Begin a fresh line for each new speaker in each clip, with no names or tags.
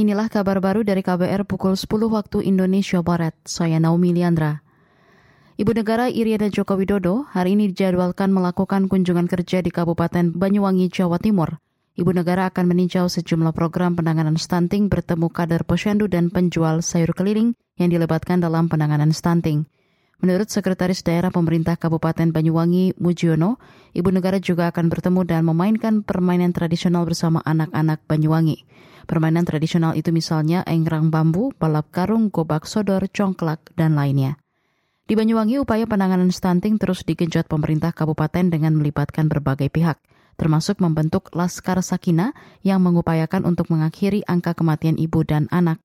Inilah kabar baru dari KBR pukul 10 waktu Indonesia Barat. Saya Naomi Liandra. Ibu Negara Iriana Joko Widodo hari ini dijadwalkan melakukan kunjungan kerja di Kabupaten Banyuwangi, Jawa Timur. Ibu Negara akan meninjau sejumlah program penanganan stunting bertemu kader posyandu dan penjual sayur keliling yang dilebatkan dalam penanganan stunting. Menurut Sekretaris Daerah Pemerintah Kabupaten Banyuwangi, Mujiono, Ibu Negara juga akan bertemu dan memainkan permainan tradisional bersama anak-anak Banyuwangi. Permainan tradisional itu misalnya engrang bambu, balap karung, gobak sodor, congklak, dan lainnya. Di Banyuwangi, upaya penanganan stunting terus digenjot pemerintah kabupaten dengan melibatkan berbagai pihak, termasuk membentuk Laskar Sakina yang mengupayakan untuk mengakhiri angka kematian ibu dan anak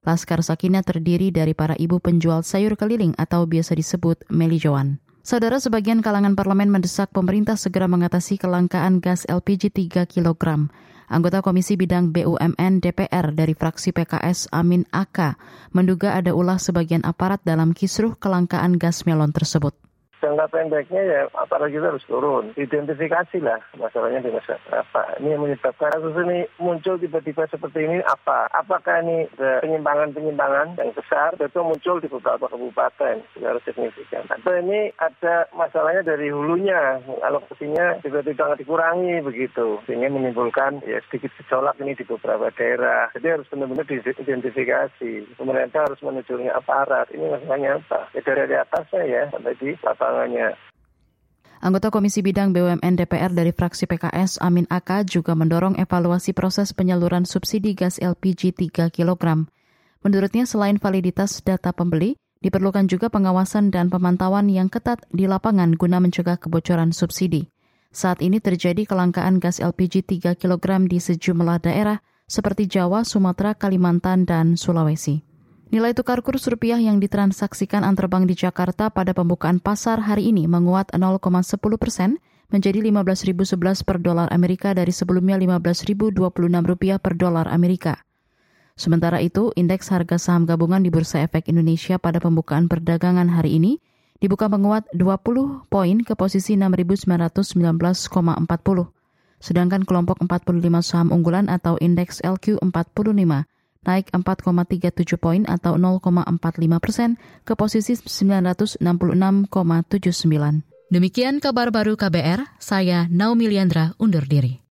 Laskar Sakina terdiri dari para ibu penjual sayur keliling atau biasa disebut melijoan. Saudara sebagian kalangan parlemen mendesak pemerintah segera mengatasi kelangkaan gas LPG 3 kg. Anggota Komisi Bidang BUMN DPR dari fraksi PKS Amin Aka menduga ada ulah sebagian aparat dalam kisruh kelangkaan gas melon tersebut
jangka pendeknya ya apalagi kita harus turun. Identifikasi lah masalahnya di masa apa. Ini yang menyebabkan kasus ini muncul tiba-tiba seperti ini apa? Apakah ini penyimpangan-penyimpangan yang besar itu muncul di beberapa kabupaten secara signifikan. Atau ini ada masalahnya dari hulunya, alokasinya tiba-tiba nggak dikurangi begitu. Sehingga menimbulkan ya sedikit gejolak ini di beberapa daerah. Jadi harus benar-benar diidentifikasi. Pemerintah harus menunjuknya aparat. Ini masalahnya apa? Ya dari atasnya ya sampai di lapangan
Anggota Komisi Bidang BUMN DPR dari fraksi PKS Amin Aka juga mendorong evaluasi proses penyaluran subsidi gas LPG 3 kg. Menurutnya selain validitas data pembeli, diperlukan juga pengawasan dan pemantauan yang ketat di lapangan guna mencegah kebocoran subsidi. Saat ini terjadi kelangkaan gas LPG 3 kg di sejumlah daerah seperti Jawa, Sumatera, Kalimantan, dan Sulawesi. Nilai tukar kurs rupiah yang ditransaksikan antar bank di Jakarta pada pembukaan pasar hari ini menguat 0,10 persen menjadi 15.011 per dolar Amerika dari sebelumnya 15.026 rupiah per dolar Amerika. Sementara itu, indeks harga saham gabungan di Bursa Efek Indonesia pada pembukaan perdagangan hari ini dibuka menguat 20 poin ke posisi 6.919,40. Sedangkan kelompok 45 saham unggulan atau indeks LQ 45 naik 4,37 poin atau 0,45 persen ke posisi 966,79. Demikian kabar baru KBR, saya Naomi Liandra undur diri.